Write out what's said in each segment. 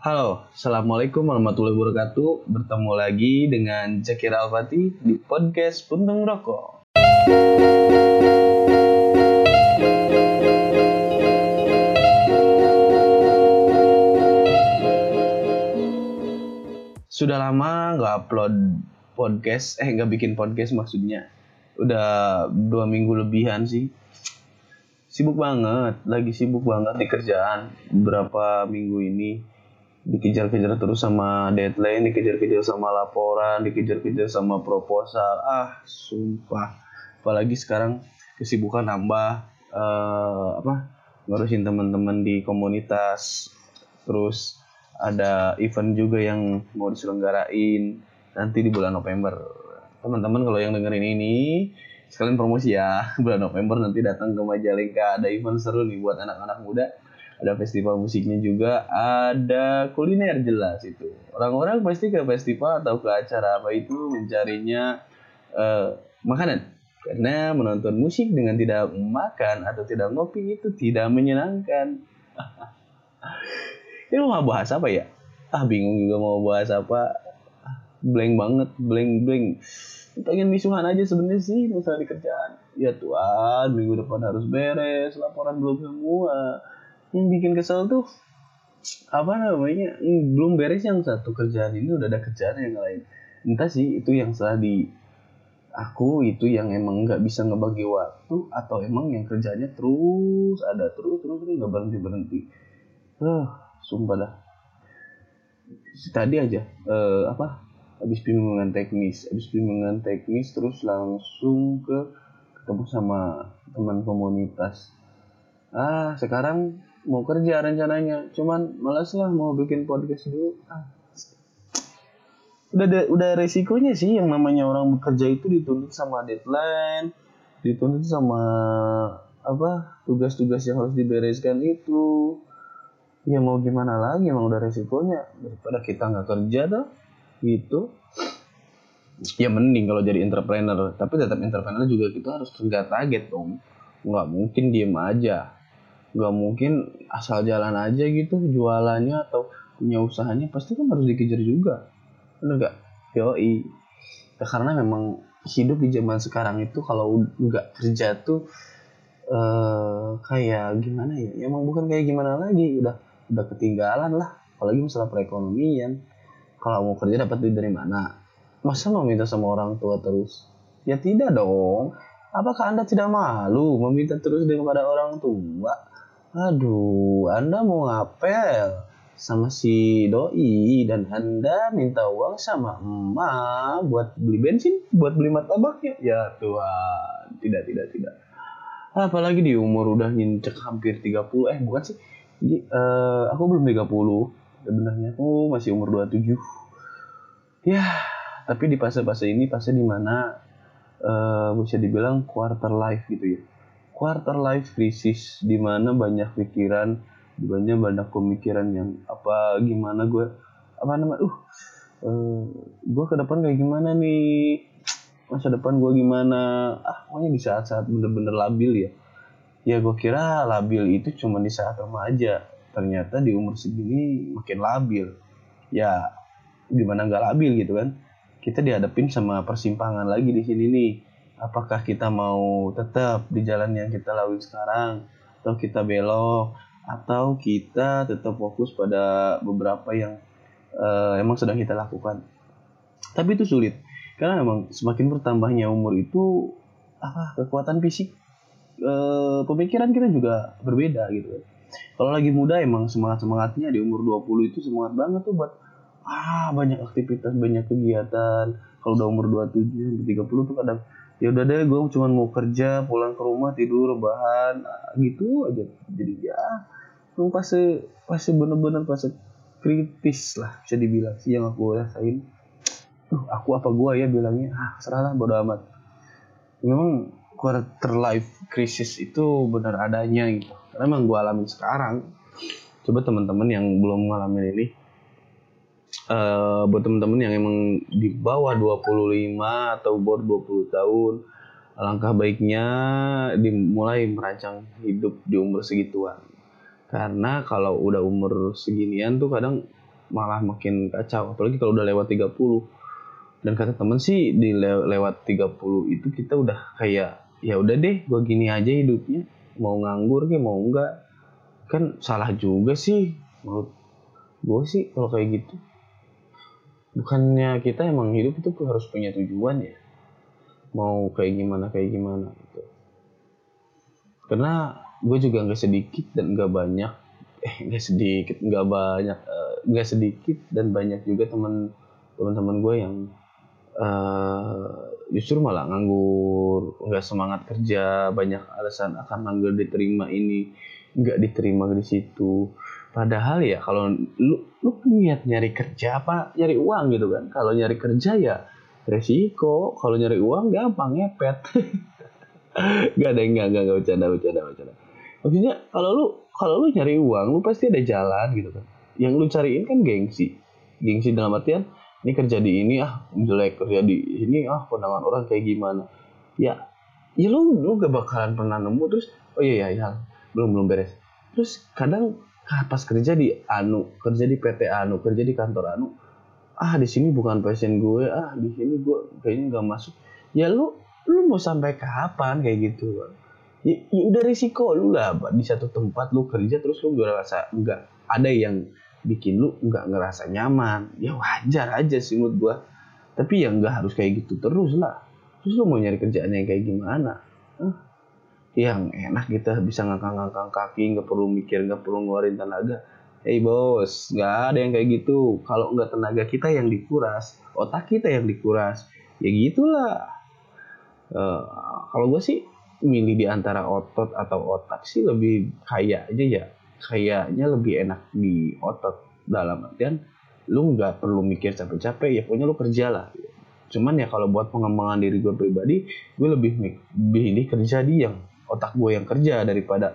Halo, Assalamualaikum warahmatullahi wabarakatuh. Bertemu lagi dengan Zakira Alfati di podcast Puntung Rokok. Sudah lama nggak upload podcast, eh nggak bikin podcast maksudnya. Udah dua minggu lebihan sih. Sibuk banget, lagi sibuk banget di kerjaan beberapa minggu ini dikejar-kejar terus sama deadline, dikejar-kejar sama laporan, dikejar-kejar sama proposal. Ah, sumpah. Apalagi sekarang kesibukan nambah uh, apa? ngurusin teman-teman di komunitas. Terus ada event juga yang mau diselenggarain nanti di bulan November. Teman-teman kalau yang dengerin ini sekalian promosi ya. Bulan November nanti datang ke Majalengka ada event seru nih buat anak-anak muda ada festival musiknya juga, ada kuliner jelas itu. Orang-orang pasti ke festival atau ke acara apa itu mencarinya uh, makanan. Karena menonton musik dengan tidak makan atau tidak ngopi itu tidak menyenangkan. Ini mau bahas apa ya? Ah bingung juga mau bahas apa. Blank banget, blank blank. Pengen misuhan aja sebenarnya sih masalah di kerjaan. Ya Tuhan, minggu depan harus beres, laporan belum semua yang bikin kesel tuh apa namanya belum beres yang satu kerjaan ini udah ada kerjaan yang lain. Entah sih itu yang salah di aku itu yang emang nggak bisa ngebagi waktu atau emang yang kerjanya terus ada terus terus terus nggak berhenti berhenti. Uh, sumpah dah. Tadi aja uh, apa habis bimbingan teknis habis bimbingan teknis terus langsung ke ketemu sama teman komunitas. Ah sekarang mau kerja rencananya. Cuman malas lah mau bikin podcast dulu. Ah. udah de, udah resikonya sih yang namanya orang bekerja itu dituntut sama deadline dituntut sama apa tugas-tugas yang harus dibereskan itu. Ya mau gimana lagi emang udah resikonya. Daripada kita nggak kerja tuh gitu. Ya mending kalau jadi entrepreneur. Tapi tetap entrepreneur juga kita harus kerja target dong. Nggak mungkin diem aja nggak mungkin asal jalan aja gitu jualannya atau punya usahanya pasti kan harus dikejar juga. Bener gak yoi. Ya, karena memang hidup di zaman sekarang itu kalau nggak kerja tuh uh, kayak gimana ya? ya emang bukan kayak gimana lagi. Udah udah ketinggalan lah. Apalagi masalah perekonomian. Kalau mau kerja dapat duit dari mana? Masa mau minta sama orang tua terus? Ya tidak dong. Apakah anda tidak malu meminta terus kepada orang tua Aduh, Anda mau ngapel sama si doi dan Anda minta uang sama emak buat beli bensin, buat beli martabaknya. Ya Tuhan, tidak tidak tidak. Apalagi di umur udah nyincek hampir 30, eh bukan sih. Jadi, uh, aku belum 30. Sebenarnya aku masih umur 27. Ya, tapi di fase-fase ini fase di mana uh, bisa dibilang quarter life gitu ya quarter life crisis di mana banyak pikiran banyak banyak pemikiran yang apa gimana gue apa nama uh, uh gue ke depan kayak gimana nih? Masa depan gue gimana? Ah pokoknya di saat-saat bener-bener labil ya. Ya gue kira labil itu cuma di saat remaja. Ternyata di umur segini makin labil. Ya gimana nggak labil gitu kan? Kita dihadapin sama persimpangan lagi di sini nih apakah kita mau tetap di jalan yang kita lalui sekarang? Atau kita belok? Atau kita tetap fokus pada beberapa yang uh, emang sedang kita lakukan? Tapi itu sulit. Karena emang semakin bertambahnya umur itu apa kekuatan fisik uh, pemikiran kita juga berbeda gitu kalau lagi muda emang semangat semangatnya di umur 20 itu semangat banget tuh buat ah banyak aktivitas banyak kegiatan. Kalau udah umur 27 30 tuh kadang ya udah deh gue cuma mau kerja pulang ke rumah tidur bahan nah, gitu aja. Jadi ya fase fase bener-bener fase kritis lah bisa dibilang sih yang aku rasain. Duh, aku apa gue ya bilangnya? Ah serahlah bodo amat. Memang quarter life crisis itu benar adanya gitu. Karena emang gue alamin sekarang. Coba teman-teman yang belum ngalamin ini uh, buat temen-temen yang emang di bawah 25 atau bawah 20 tahun alangkah baiknya dimulai merancang hidup di umur segituan. Karena kalau udah umur seginian tuh kadang malah makin kacau apalagi kalau udah lewat 30 dan kata temen sih di le lewat 30 itu kita udah kayak ya udah deh gue gini aja hidupnya. Mau nganggur kayak mau enggak? Kan salah juga sih menurut gue sih kalau kayak gitu bukannya kita emang hidup itu harus punya tujuan ya? Mau kayak gimana kayak gimana gitu. Karena gue juga nggak sedikit dan nggak banyak eh nggak sedikit nggak banyak eh, nggak uh, sedikit dan banyak juga teman teman-teman gue yang uh, justru malah nganggur nggak semangat kerja banyak alasan akan nganggur diterima ini nggak diterima di situ padahal ya kalau lu lu niat nyari kerja apa nyari uang gitu kan? Kalau nyari kerja ya resiko kalau nyari uang gampang ngepet. Nggak ada nggak nggak nggak bercanda bercanda bercanda. Maksudnya kalau lu kalau lu nyari uang lu pasti ada jalan gitu kan? Yang lu cariin kan gengsi. Gengsi dalam artian ini kerja di ini ah jelek kerja di ini ah pandangan orang kayak gimana? Ya ya lu lu gak bakalan pernah nemu terus oh iya iya ya belum belum beres. Terus kadang pas kerja di anu kerja di PT anu kerja di kantor anu. Ah di sini bukan passion gue. Ah di sini gue kayaknya nggak masuk. Ya lu lu mau sampai kapan kayak gitu ya, ya udah risiko lu lah di satu tempat lu kerja terus lu gak rasa nggak ada yang bikin lu nggak ngerasa nyaman. Ya wajar aja sih menurut gua. Tapi ya nggak harus kayak gitu terus lah. Terus lu mau nyari kerjaan yang kayak gimana? Huh? Yang enak kita bisa ngangkang-ngangkang kaki nggak perlu mikir nggak perlu ngeluarin tenaga. Hey bos, nggak ada yang kayak gitu. Kalau nggak tenaga kita yang dikuras, otak kita yang dikuras, ya gitulah. Uh, kalau gue sih milih di antara otot atau otak sih lebih kaya aja ya. Kayaknya lebih enak di otot. Dalam artian lu nggak perlu mikir capek-capek ya pokoknya lu kerja lah. Cuman ya kalau buat pengembangan diri gue pribadi gue lebih pilih kerja di yang otak gue yang kerja daripada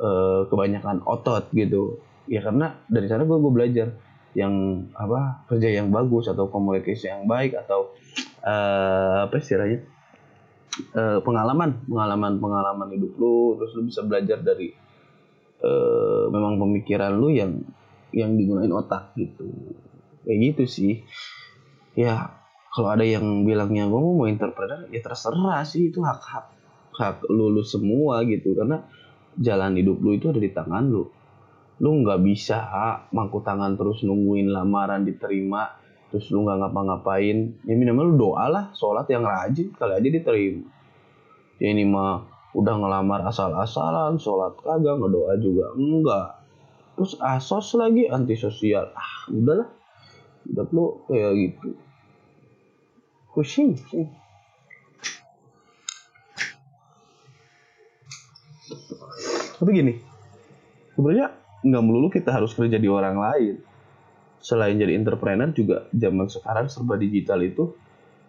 uh, kebanyakan otot gitu. Ya karena dari sana gue gue belajar yang apa kerja yang bagus atau komunikasi yang baik atau uh, apa istilahnya uh, pengalaman pengalaman pengalaman hidup lu. Terus lu bisa belajar dari uh, memang pemikiran lu yang yang digunain otak gitu. Kayak gitu sih. Ya kalau ada yang bilangnya gue mau entrepreneur ya terserah sih itu hak hak hak lu, lu semua gitu. Karena jalan hidup lu itu ada di tangan lu. Lu nggak bisa mangku tangan terus nungguin lamaran diterima terus lu nggak ngapa-ngapain. Ya minimal lu doa lah sholat yang rajin kali aja diterima. Ya ini mah udah ngelamar asal-asalan sholat kagak ngedoa juga enggak. Terus asos lagi antisosial. Ah udahlah. Udah lu kayak gitu. Pusing sih tapi gini. Sebenarnya nggak melulu kita harus kerja di orang lain. Selain jadi entrepreneur juga zaman sekarang serba digital itu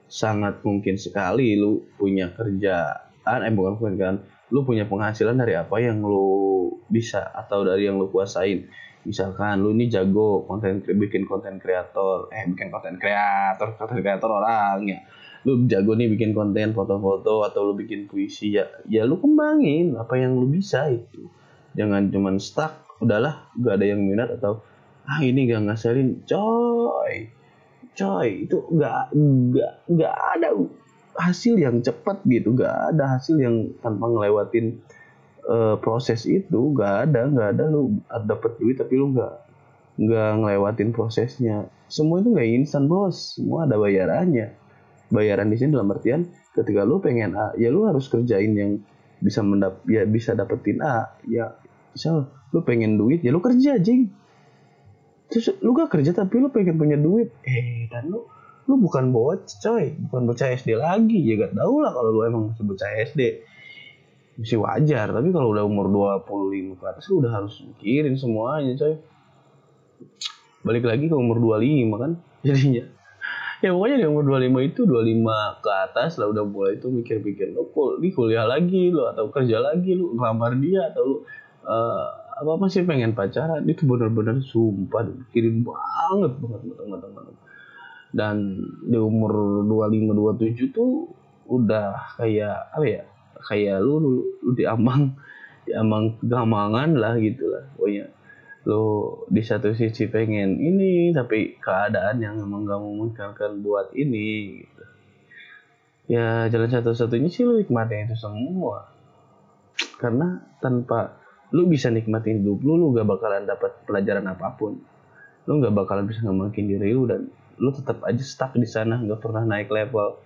sangat mungkin sekali lu punya kerja ah eh bukan kan lu punya penghasilan dari apa yang lu bisa atau dari yang lu kuasain. Misalkan lu ini jago konten bikin konten kreator eh bikin konten kreator konten kreator orang ya lu jago nih bikin konten foto-foto atau lu bikin puisi ya ya lu kembangin apa yang lu bisa itu. Jangan cuman stuck udahlah gak ada yang minat atau ah ini gak ngasalin. Coy coy itu gak gak gak ada hasil yang cepat gitu gak ada hasil yang tanpa ngelewatin uh, proses itu gak ada gak ada lu dapet duit tapi lu gak nggak ngelewatin prosesnya. Semua itu nggak instan bos. Semua ada bayarannya bayaran di sini dalam artian ketika lu pengen A ya lu harus kerjain yang bisa mendap ya bisa dapetin A ya misal lu pengen duit ya lu kerja jing. Terus lu gak kerja tapi lu pengen punya duit. Eh dan lu lu bukan bocah coy bukan bocah SD lagi. Ya gak tau lah kalau lu emang masih bocah SD masih wajar tapi kalau udah umur 25 ke atas lu udah harus mikirin semuanya coy. Balik lagi ke umur 25 kan jadinya ya pokoknya di umur 25 itu 25 ke atas lah udah mulai itu mikir-mikir lu kul di kuliah lagi lu atau kerja lagi lu ngelamar dia atau lu uh, apa apa sih pengen pacaran. Itu benar-benar sumpah mikirin banget banget banget, banget dan di umur 25 27 tuh udah kayak apa ya kayak lu lu, lu diambang diambang gamangan lah gitu lah pokoknya lu di satu sisi pengen ini tapi keadaan yang emang gak memungkinkan buat ini gitu. ya jalan satu-satunya sih lu nikmatin itu semua. Karena tanpa lu bisa nikmatin hidup lu lu gak bakalan dapat pelajaran apa pun. Lu gak bakalan bisa ngemakin diri lu dan lu tetap aja stuck di sana nggak pernah naik level.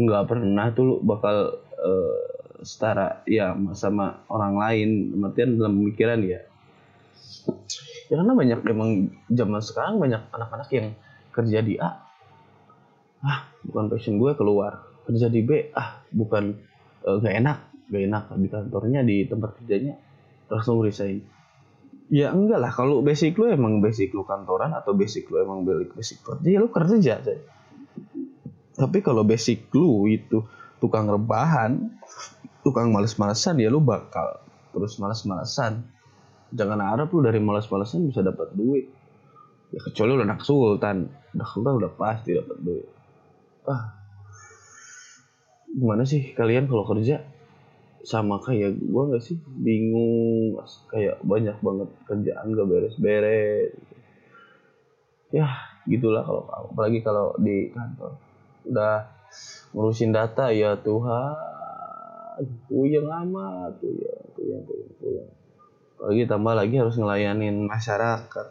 Nggak pernah tuh lu bakal uh, setara ya sama orang lain. Artian dalam pemikiran ya ya karena banyak emang zaman sekarang banyak anak-anak yang kerja di A. Ah bukan passion gue keluar. Kerja di B ah bukan uh, gak enak. Gak enak di kantornya di tempat kerjanya. Langsung resign. Ya enggak lah. Kalau basic lu emang basic lu kantoran atau basic lu emang basic kerja ya lu kerja aja tapi kalau basic lu itu tukang rebahan tukang males-malesan ya lu bakal terus males-malesan jangan harap lu dari malas-malasan bisa dapat duit. Ya kecuali lu anak sultan. Anak sultan udah pasti dapat duit. Ah. Gimana sih kalian kalau kerja? Sama kayak gua nggak sih? Bingung kayak banyak banget kerjaan gak beres-beres. Ya gitulah kalau apalagi kalau di kantor. Udah ngurusin data ya Tuhan. Puyeng amat. Puyeng puyeng puyeng puyeng lagi tambah lagi harus ngelayanin masyarakat.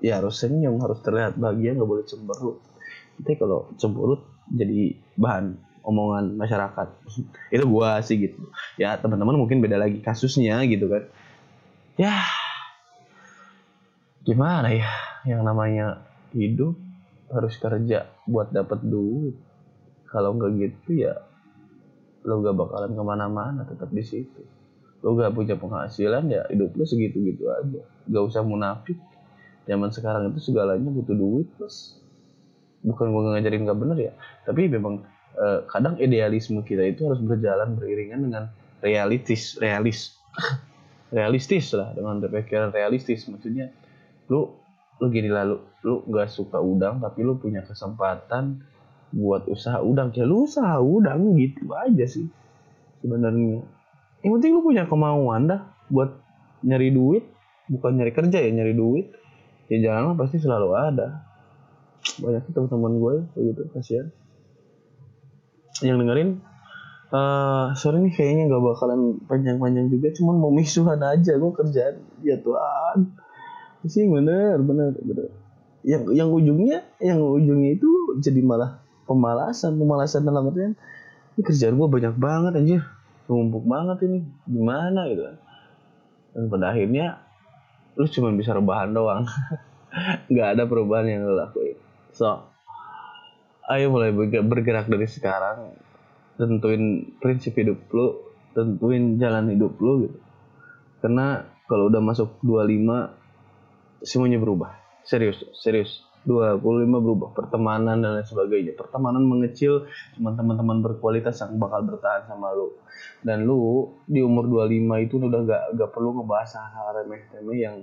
Ya harus senyum harus terlihat bahagia nggak boleh cemberut. Nanti kalau cemberut jadi bahan omongan masyarakat. Itu gua sih gitu. Ya teman-teman mungkin beda lagi kasusnya gitu kan. Ya gimana ya? Yang namanya hidup harus kerja buat dapat duit. Kalau nggak gitu ya lo gak bakalan ke mana-mana tetap di situ lo gak punya penghasilan ya hidup lo segitu-gitu aja. Gak usah munafik. Zaman sekarang itu segalanya butuh duit plus bukan gue ngajarin gak bener ya. Tapi memang eh, kadang idealisme kita itu harus berjalan beriringan dengan realistis realis realistis lah dengan pikiran realistis. Maksudnya lu lu gini lah lu lu gak suka udang tapi lu punya kesempatan buat usaha udang. Ya lu usaha udang gitu aja sih sebenarnya yang penting lu punya kemauan dah buat nyari duit. Bukan nyari kerja ya nyari duit. Ya jangan pasti selalu ada. Banyak teman-teman gue begitu kasihan. Yang dengerin uh, sorry nih kayaknya nggak bakalan panjang-panjang juga cuman mau misuhan aja gue kerjaan ya Tuhan. Sih bener bener bener. Yang yang ujungnya yang ujungnya itu jadi malah pemalasan pemalasan dalam artian ini kerjaan gue banyak banget anjir numpuk banget ini. Gimana gitu kan. Dan pada akhirnya lu cuma bisa rebahan doang. Nggak ada perubahan yang lu lakuin. So ayo mulai bergerak dari sekarang. Tentuin prinsip hidup lu. Tentuin jalan hidup lu gitu. Karena kalau udah masuk 25 semuanya berubah. Serius serius 25 berubah pertemanan dan lain sebagainya. Pertemanan mengecil cuma teman-teman berkualitas yang bakal bertahan sama lu. Dan lu di umur 25 itu udah gak, gak perlu ngebahas hal-hal remeh-remeh yang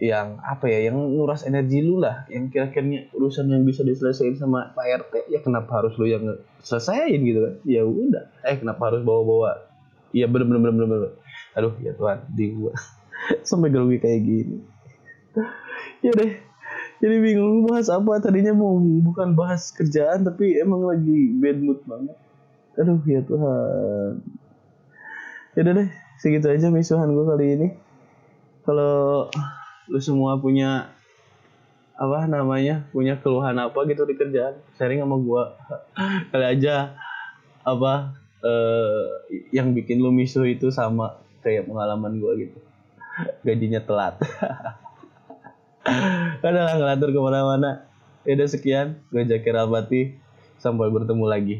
yang apa ya yang nguras energi lu lah. Yang kira-kira urusan yang bisa diselesaikan sama Pak RT ya kenapa harus lu yang selesaiin gitu kan? Ya udah. Eh kenapa harus bawa-bawa? Iya bener bener bener bener aduh ya Tuhan di gua. Sampai grogi kayak gini. Ya deh jadi bingung bahas apa? Tadinya mau bukan bahas kerjaan tapi emang lagi bad mood banget. Aduh ya Tuhan. Ya udah deh segitu aja misuhan gue kali ini. Kalau lu semua punya apa namanya punya keluhan apa gitu di kerjaan sharing sama gue kali aja apa eh, yang bikin lu misuh itu sama kayak pengalaman gue gitu. Gajinya telat Udah lah ngelatur ke mana-mana. Ya udah sekian. Gue Jakir Albati. Sampai bertemu lagi.